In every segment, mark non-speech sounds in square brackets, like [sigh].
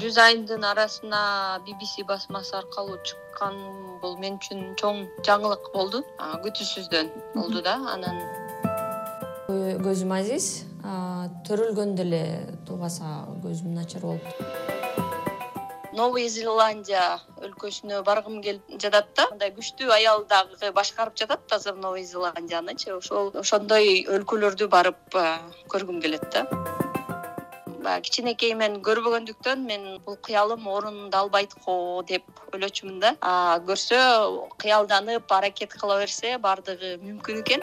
жүз айымдын арасына bbc басмасы аркылуу чыккан бул мен үчүн чоң жаңылык болду. Күтүүсүздөн болду да анан. Көзүм азиз. Төрөлгөндө эле тубаса көзүм начар болуп новый зеландия өлкөсүнө баргым келип жатат да. Мындай күчтүү аял дагы башкарып жатат азыр новый зеландиянычы ошол ошондой өлкөлөрдү барып көргүм келет да баягы кичинекейимен көрбөгөндүктөн мен бул кыялым орундалбайт го деп ойлочумун да. Көрсө кыялданып аракет кыла берсе баардыгы мүмкүн экен.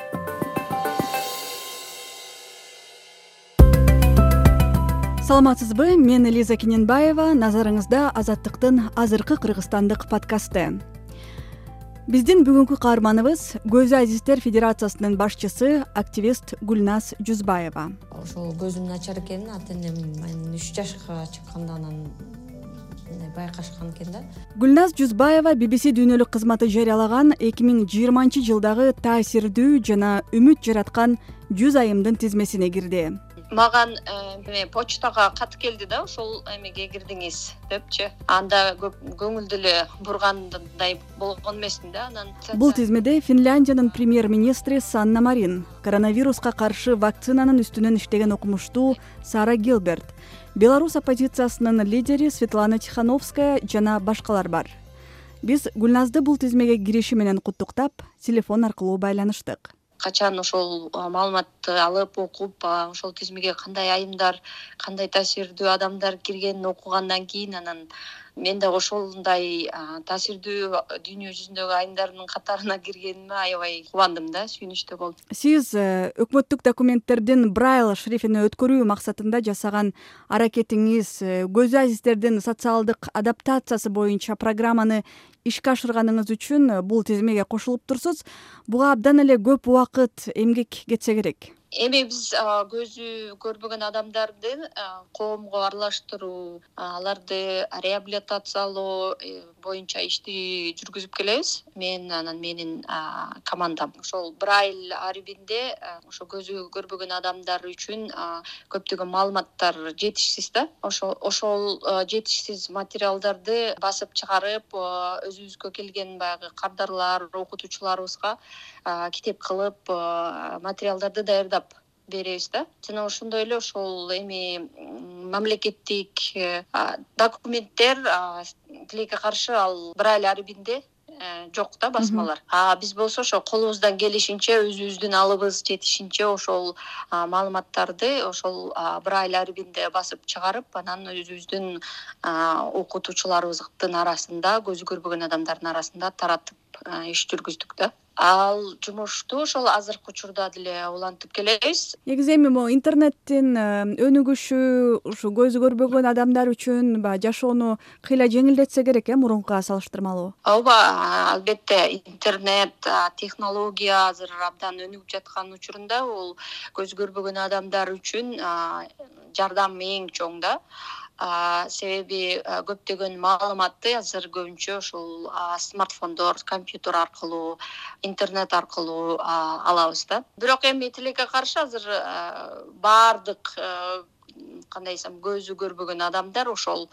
Саламатсызбы мен лиза кененбаева. Назарыңызда азаттыктын азыркы кыргызстандык подкасты биздин бүгүнкү каарманыбыз көзү азиздер федерациясынын башчысы активист гүлназ жүзбаева. Ошол көзүм начар экенин ата энем мен үч жашка чыкканда анан байкашкан экен да. Гүлназ жүзбаева bbc дүйнөлүк кызматы жарыялаган эки миң жыйырманчы жылдагы таасирдүү жана үмүт жараткан жүз айымдын тизмесине кирди маган эме почтага кат келди да ушул эмеге кирдиңиз депчи. Анда көп көңүл деле бургандай болгон эмесмин да анан бул тизмеде финляндиянын премьер министри санна марин коронавируска каршы вакцинанын үстүнөн иштеген окумуштуу сара гилберт беларусь оппозициясынын лидери светлана тихановская жана башкалар бар. Биз гүлназды бул тизмеге кириши менен куттуктап телефон аркылуу байланыштык качан ошол маалыматты алып окуп ошол тизмеге кандай айымдар кандай таасирдүү адамдар киргенин окугандан кийин анан мен дагы ошондой таасирдүү дүйнө жүзүндөгү айымдардын катарына киргениме аябай кубандым да сүйүнүчтүү болдум. Сиз э, өкмөттүк документтердин брайль шрифине өткөрүү максатында жасаган аракетиңиз э, көзү азиздердин социалдык адаптациясы боюнча программаны ишке ашырганыңыз үчүн э, бул тизмеге кошулуп турсуз. Буга абдан эле көп убакыт эмгек кетсе керек эми биз көзү көрбөгөн адамдарды коомго аралаштыруу аларды реабилитациялоо э, боюнча ишти жүргүзүп келебиз. Мен анан менин командам ошол брайль арибинде ошо көзү көрбөгөн адамдар үчүн көптөгөн маалыматтар жетишсиз да. Ошол жетишсиз материалдарды басып чыгарып өзүбүзгө келген баягы кардарлар окутуучуларыбызга китеп кылып материалдарды даярдап беребиз да. Жана ошондой эле ошол эми мамлекеттик э, документтер тилекке каршы ал брайль арибинде э, жок да басмалар. А биз болсо ошо колубуздан келишинче өзүбүздүн алыбыз жетишинче ошол маалыматтарды ошол брайль арибинде басып чыгарып анан өзүбүздүн окутуучуларыбыздын арасында көзү көрбөгөн адамдардын арасында таратып иш жүргүздүк да ал жумушту ошол азыркы учурда деле улантып келебиз. Негизи эми могу интернеттин э, өнүгүшү ушу көзү көрбөгөн адамдар үчүн баягы жашоону кыйла жеңилдетсе керек э мурункуга салыштырмалуу? Ооба албетте интернет технология азыр абдан өнүгүп жаткан учурунда бул көзү көрбөгөн адамдар үчүн жардам эң чоң да себеби көптөгөн маалыматты азыр көбүнчө ушул смартфондор компьютер аркылуу интернет аркылуу алабыз да. Бирок эми тилекке каршы азыр баардык кандай десем көзү көрбөгөн адамдар ошол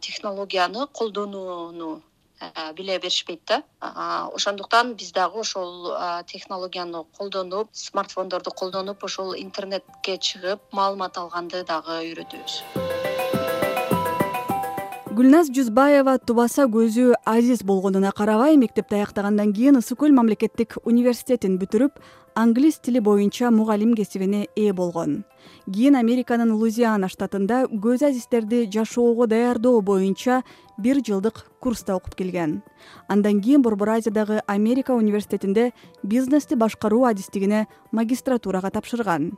технологияны колдонууну биле беришпейт да. Ошондуктан биз дагы ошол технологияны колдонуп смартфондорду колдонуп ошол интернетке чыгып маалымат алганды дагы үйрөтөбүз гүлназ жүзбаева тубаса көзү азиз болгонуна карабай мектепти аяктагандан кийин ысык көл мамлекеттик университетин бүтүрүп англис тили боюнча мугалим кесибине ээ болгон. Кийин американын лузиана штатында көз азиздерди жашоого даярдоо боюнча бир жылдык курста окуп келген. Андан кийин борбор азиядагы америка университетинде бизнести башкаруу адистигине магистратурага тапшырган.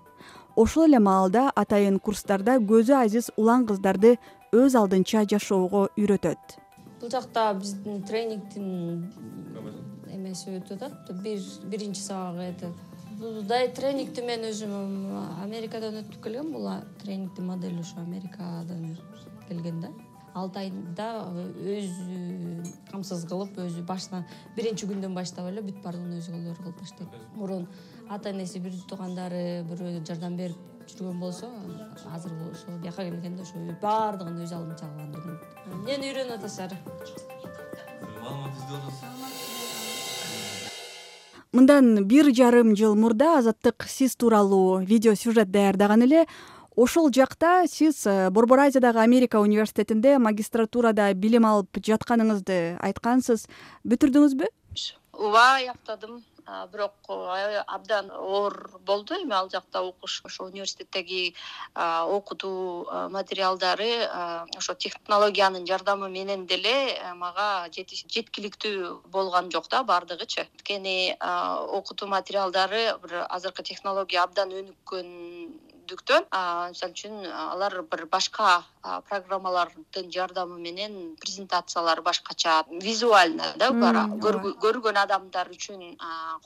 Ошол эле маалда атайын курстарда көзү азиз улан кыздарды өз алдынча жашоого үйрөтөт. Бул жакта биздин тренингдин эмеси өтүп атат бир биринчи сабагы мындай тренингди мен өзүм америкадан өтүп келгем бул тренингдин модели ушу америкадан келген да. Алты айда өзү камсыз кылып өзү башынан биринчи күндөн баштап эле бүт баардыгын өзү кылып баштайт. Мурун ата энеси бир туугандары бирөө жардам берип жүргөн болсо азыр ошо бияка келгенде ошо баардыгын өз алдынча алган эмнени үйрөнүп маалымат издеп атасыз мындан бир жарым жыл мурда азаттык сиз тууралуу видео сюжет даярдаган эле ошол жакта сиз э, борбор азиядагы америка университетинде магистратурада билим алып жатканыңызды айткансыз. Бүтүрдүңүзбү? Ооба аяктадым бирок абдан оор болду эми ал жакта окуш ошо университеттеги окутуу материалдары ошо технологиянын жардамы менен деле э, мага жеткиликтүү болгон жок да баардыгычы анткени окутуу материалдары бир азыркы технология абдан өнүккөн мисалы үчүн алар бир башка программалардын жардамы менен презентациялары башкача визуально да көргөн адамдар үчүн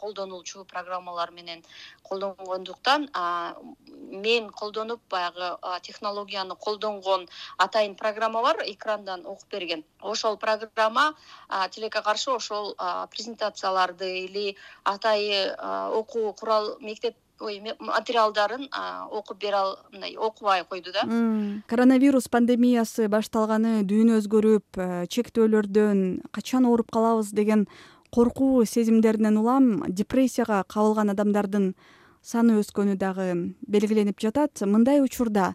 колдонулчу программалар менен колдонгондуктан мен колдонуп баягы технологияны колдонгон атайын программа бар экрандан окуп берген. Ошол программа тилекке каршы ошол презентацияларды или атайын окуу курал мектеп ой материалдарын окуп бере мындай окубай койду да. Коронавирус пандемиясы башталганы дүйнө өзгөрүп э, чектөөлөрдөн качан ооруп калабыз? деген коркуу сезимдеринен улам депрессияга кабылган адамдардын саны өскөнү дагы белгиленип жатат. Мындай учурда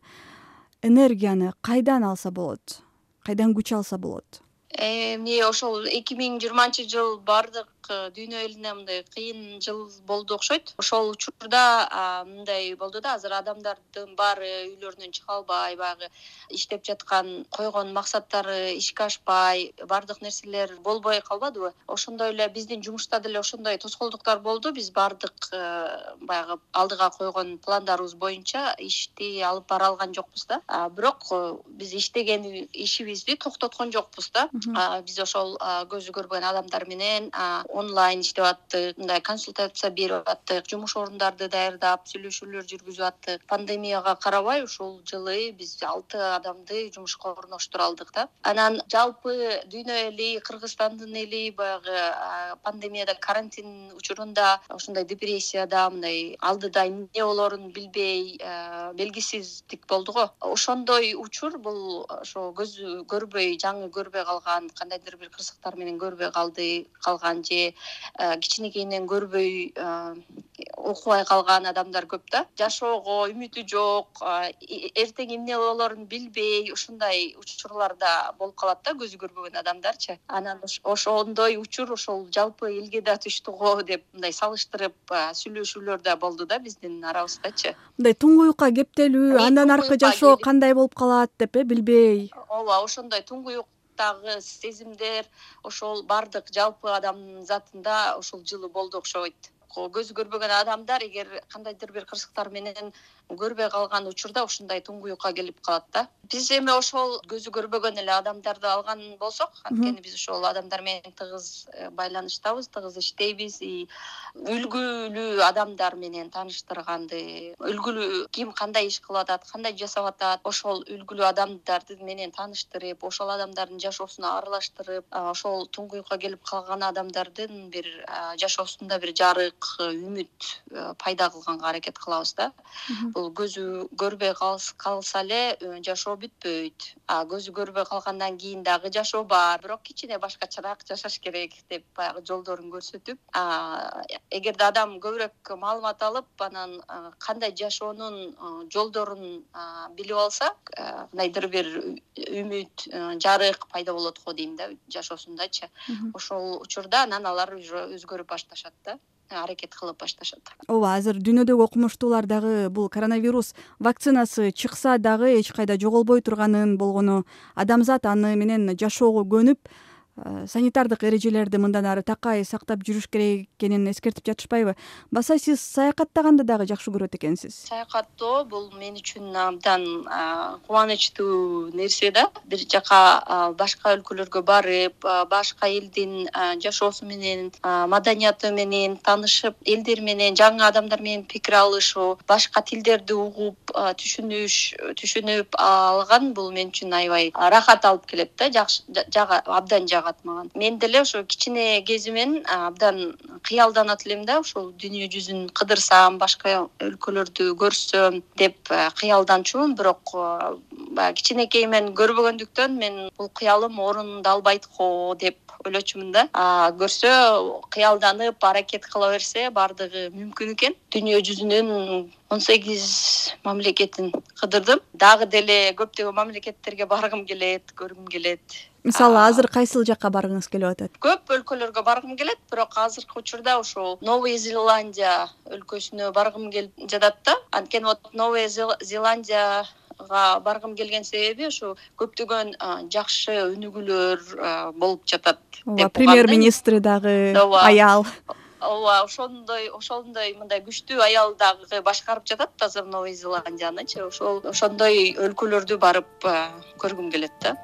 энергияны кайдан алса болот? Кайдан күч алса болот? Эмне ошол эки миң жыйырманчы жыл баардык Э, дүйнө элине мындай кыйын жыл болду окшойт. Ошол учурда мындай болду да азыр адамдардын баары үйлөрүнөн чыга албай баягы иштеп жаткан койгон максаттары ишке ашпай баардык нерселер болбой калбадыбы? Ошондой эле биздин жумушта деле ошондой тоскоолдуктар болду. Биз баардык э, баягы алдыга койгон пландарыбыз боюнча ишти алып бара алган жокпуз да. Бирок э, биз иштеген ишибизди токтоткон жокпуз да. Биз ошол көзү көрбөгөн адамдар менен онлайн иштеп аттык мындай консультация берип аттык жумуш орундарды даярдап сүйлөшүүлөр жүргүзүп аттык. Пандемияга карабай ушул жылы биз алты адамды жумушка орноштура алдык да. Анан жалпы дүйнө эли кыргызстандын эли баягы пандемияда карантин учурунда ушундай депрессияда мындай алдыда эмне болорун билбей белгисиздик болду го. Ошондой учур бул ошо көзү көрбөй жаңы көрбөй калган кандайдыр бир кырсыктар менен көрбөй калды калган же Э, кичинекейинен көрбөй э, окубай калган адамдар көп да. Жашоого үмүтү жок эртең эмне болорун билбей ушундай учурларда болуп калат да көзү көрбөгөн адамдарчы анан ошондой учур ошол жалпы элге да түштү го деп мындай салыштырып сүйлөшүүлөр да болду да биздин арабыздачы мындай туңгуюкка кептелүү андан аркы жашоо кандай болуп калат деп э билбей. Ооба ошондой туңгуюк дагы сезимдер ошол баардык жалпы адамдын затында ушул жылы болду окшойт көзү көрбөгөн адамдар эгер кандайдыр бир кырсыктар менен көрбөй калган учурда ушундай туңгуюкка келип калат да. Биз эми ошол көзү көрбөгөн эле адамдарды алган болсок анткени биз ошол адамдар менен тыгыз э, байланыштабыз тыгыз иштейбиз и үлгүлүү адамдар менен тааныштырганды үлгүлүү ким кандай иш кылып атат кандай жасап атат ошол үлгүлүү адамдарды менен тааныштырып ошол адамдардын жашоосуна аралаштырып ошол туңгуюкка келип калган адамдардын бир жашоосунда бир жарык үмүт э, пайда кылганга аракет кылабыз да. Бул көзү көрбөй калса эле э, жашоо бүтпөйт. А көзү көрбөй калгандан кийин дагы жашоо бар. Бирок кичине башкачараак жашаш керек деп баягы жолдорун көрсөтүп эгерде адам көбүрөөк маалымат алып анан кандай жашоонун жолдорун билип алса кандайдыр бир үмүт жарык пайда болот го дейм да жашоосундачы ошол учурда анан алар уже өзгөрүп башташат да аракет кылып башташат. Ооба азыр дүйнөдөгү окумуштуулар дагы бул коронавирус вакцинасы чыкса дагы эч кайда жоголбой турганын болгону адамзат аны менен жашоого көнүп санитардык эрежелерди мындан ары такай сактап жүрүш керек экенин эскертип жатышпайбы? Баса сиз саякаттаганды дагы жакшы көрөт экенсиз. Саякаттоо бул мен үчүн абдан кубанычтуу нерсе да. Бир жака башка өлкөлөргө барып башка элдин жашоосу менен маданияты менен таанышып элдер менен жаңы адамдар менен пикир алышуу башка тилдерди угуп түшүнүш түшүнүп алган бул мен үчүн аябай рахат алып келет да. Жакшы абдан жагат мен деле ошо кичине кезимен абдан кыялданат элем да ушул дүйнө жүзүн кыдырсам башка өлкөлөрдү көрсөм деп кыялданчумун. Бирок баягы кичинекейимен көрбөгөндүктөн мен бул кыялым орундалбайт го деп ойлочумун да. Көрсө кыялданып аракет кыла берсе баардыгы мүмкүн экен. Дүйнө жүзүнүн он сегиз мамлекетин кыдырдым. Дагы деле көптөгөн мамлекеттерге баргым келет көргүм келет мисалы азыр кайсыл жакка баргыңыз келип атат? Көп өлкөлөргө баргым келет бирок азыркы учурда ушул новый зеландия өлкөсүнө баргым келип жатат да. Анткени вот новый зеландия баргым келген себеби ушу көптөгөн жакшы өнүгүүлөр болуп жатат ооба премьер министри дагы аял. Ооба ошондой ошондой мындай күчтүү аял дагы башкарып жатат азыр новый зеландиянычы. Ошол ошондой өлкөлөрдү барып көргүм келет да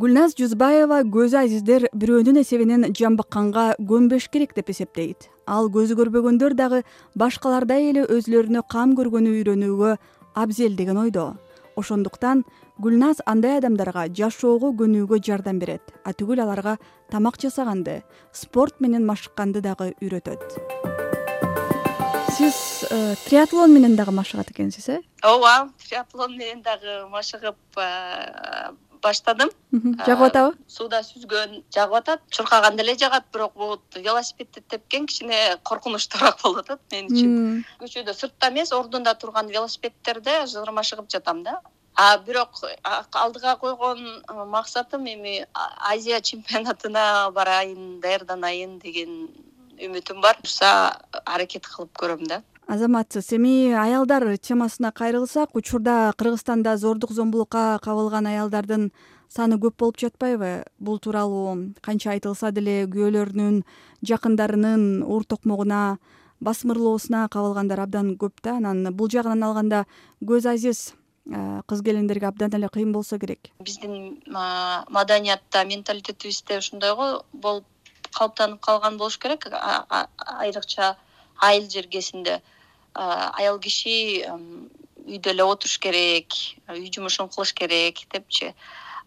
гүлназ жузбаева көзү азиздер бирөөнүн эсебинен жамбакканга көнбөш керек деп эсептейт. Ал көзү көрбөгөндөр дагы башкалардай эле өзүлөрүнө кам көргөнү үйрөнүүгө абзел деген ойдо. Ошондуктан гүлназ андай адамдарга жашоого көнүүгө жардам берет атүгүл аларга тамак жасаганды спорт менен машыкканды дагы үйрөтөт. Сиз э, триатлон менен дагы машыгат экенсиз э? Ооба триатлон менен дагы машыгып э, баштадым. Жагып атабы? сууда сүзгөн жагып атат. Чуркаганда эле жагат бирок вот велосипедди тепкен кичине коркунучтуураак [laughs] болуп атат мен үчүн. Көчөдө сыртта эмес ордунда турган велосипедтерде азыр машыгып жатам да. А бирок алдыга койгон максатым эми азия чемпионатына барайын даярданайын деген үмүтүм бар. Буюрса аракет кылып көрөм да азаматсыз. Эми аялдар темасына кайрылсак учурда кыргызстанда зордук зомбулукка кабылган аялдардын саны көп болуп жатпайбы? Бул тууралуу канча айтылса деле күйөөлөрүнүн жакындарынын уур токмогуна басмырлоосуна кабылгандар абдан көп да. Анан бул жагынан алганда көз азиз кыз келиндерге абдан эле кыйын болсо керек. Биздин маданиятта менталитетибизде ушундай го болуп калыптанып калган болуш керек айрыкча айыл жергесинде аял киши үйдө эле отуруш керек үй жумушун кылыш керек депчи.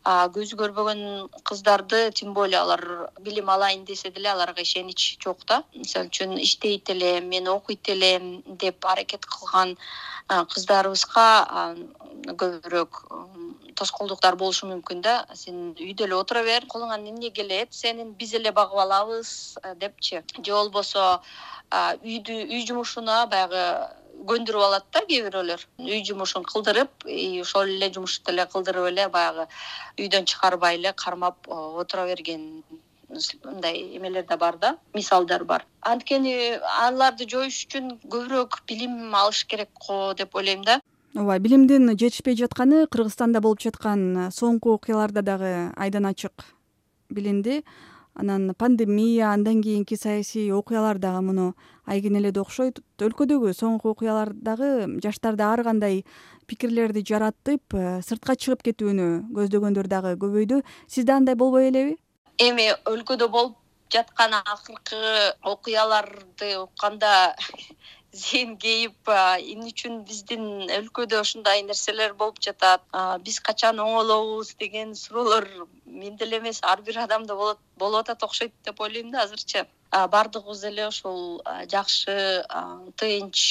Көзү көрбөгөн кыздарды тем более алар билим алайын десе деле аларга ишенич жок да. Мисалы үчүн иштейт элем мен окуйт элем деп аракет кылган кыздарыбызга көбүрөөк тоскоолдуктар болушу мүмкүн да. Сен үйдө эле отура бер колуңан эмне келет сени биз эле багып алабыз депчи. Же болбосо үйдү үй жумушуна баягы көндүрүп алат да кээ бирөөлөр үй жумушун кылдырып и ошол эле жумушту эле кылдырып эле баягы үйдөн чыгарбай эле кармап отура берген мындай эмелер да бар да мисалдар бар. Анткени аларды жоюш үчүн көбүрөөк билим алыш керек го деп ойлойм да ооба билимдин жетишпей жатканы кыргызстанда болуп жаткан соңку окуяларда дагы айдан ачык билинди. Анан пандемия андан кийинки саясий окуялар дагы муну айкенеледи окшойт. Өлкөдөгү соңку окуялар дагы жаштарда ар кандай пикирлерди жаратып э, сыртка чыгып кетүүнү көздөгөндөр дагы көбөйдү. Сизде андай болбой элеби? Эми өлкөдө болуп жаткан акыркы окуяларды укканда зээн кейип эмне үчүн биздин өлкөдө ушундай нерселер болуп жатат. Биз качан оңолобуз деген суроолор менде эле эмес ар бир адамда болуп атат окшойт деп ойлойм да азырчы баардыгыбыз эле ушул жакшы тынч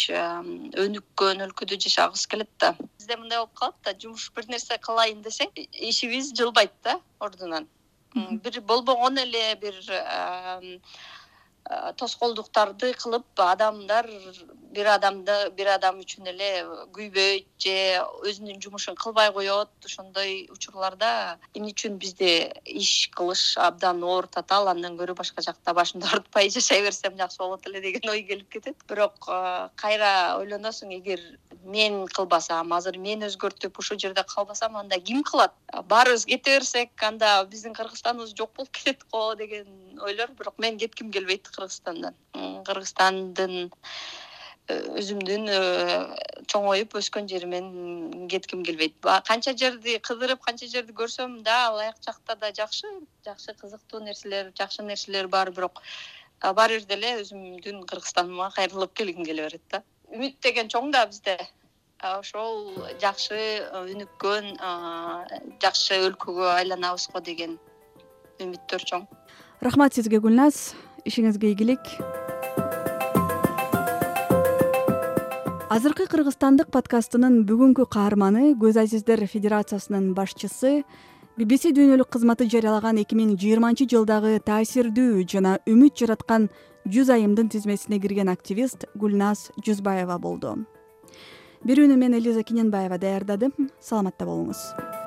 өнүккөн өлкөдө жашагыбыз келет да. Бизде мындай болуп калат да жумуш бир нерсе кылайын десең ишибиз жылбайт да ордунан. Бир болбогон эле бир тоскоолдуктарды кылып адамдар бир адамды бир адам үчүн эле күйбөйт же өзүнүн жумушун кылбай коет ошондой учурларда. Эмне үчүн бизде иш кылыш абдан оор татаал андан көрө башка жакта башымды оорутпай жашай берсем жакшы болот эле деген ой келип кетет. Бирок э, кайра ойлоносуң эгер мен кылбасам азыр мен өзгөртүп ушул жерде калбасам анда ким кылат? Баарыбыз кете берсек анда биздин кыргызстаныбыз жок болуп кетет го деген ойлор. Бирок мен кетким келбейт кыргызстандан. Кыргызстандын э, өзүмдүн э, чоңоюп өскөн жеримен кетким келбейт. Канча жерди кыдырып канча жерди көрсөм да алаяк жакта да жакшы. Жакшы кызыктуу нерселер жакшы нерселер бар бирок баары бир деле өзүмдүн кыргызстаныма кайрылып келгим келе берет да. Үмүт деген чоң да бизде. Ошол жакшы өнүккөн жакшы өлкөгө айланабызго деген үмүттөр чоң. Рахмат сизге гүлназ ишиңизге ийгилик. Азыркы кыргызстандык подкастынын бүгүнкү каарманы көз азиздер федерациясынын башчысы bbc дүйнөлүк кызматы жарыялаган эки миң жыйырманчы жылдагы таасирдүү жана үмүт жараткан жүз айымдын тизмесине кирген активист гүлназ жүзбаева болду. Берүүнү мен элиза кененбаева даярдадым. Саламатта болуңуз